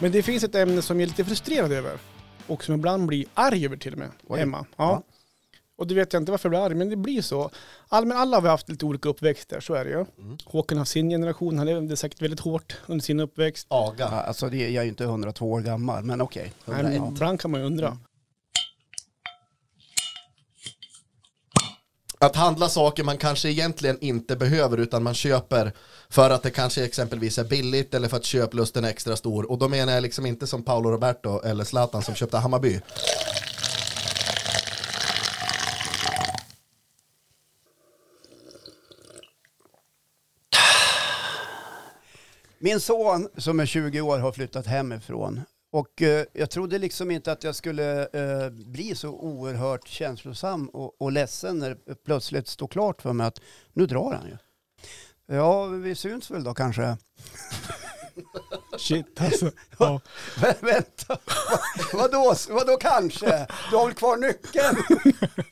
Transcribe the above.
Men det finns ett ämne som jag är lite frustrerad över. Och som ibland blir arg över till och med, Oj. hemma. Ja. Ja. Och det vet jag inte varför jag blir arg, men det blir så. All, men alla har vi haft lite olika uppväxter, så är det ju. Mm. Håkan har sin generation, han levde säkert väldigt hårt under sin uppväxt. Aga. alltså det, jag är ju inte 102 år gammal, men okej. 101. ibland kan man ju undra. Mm. Att handla saker man kanske egentligen inte behöver utan man köper för att det kanske exempelvis är billigt eller för att köplusten är extra stor. Och då menar jag liksom inte som Paolo Roberto eller Zlatan som köpte Hammarby. Min son som är 20 år har flyttat hemifrån. Och eh, jag trodde liksom inte att jag skulle eh, bli så oerhört känslosam och, och ledsen när det plötsligt står klart för mig att nu drar han ju. Ja, vi syns väl då kanske. Shit alltså. Ja. Vä- Vänta, vadå, vadå kanske? Du har väl kvar nyckeln?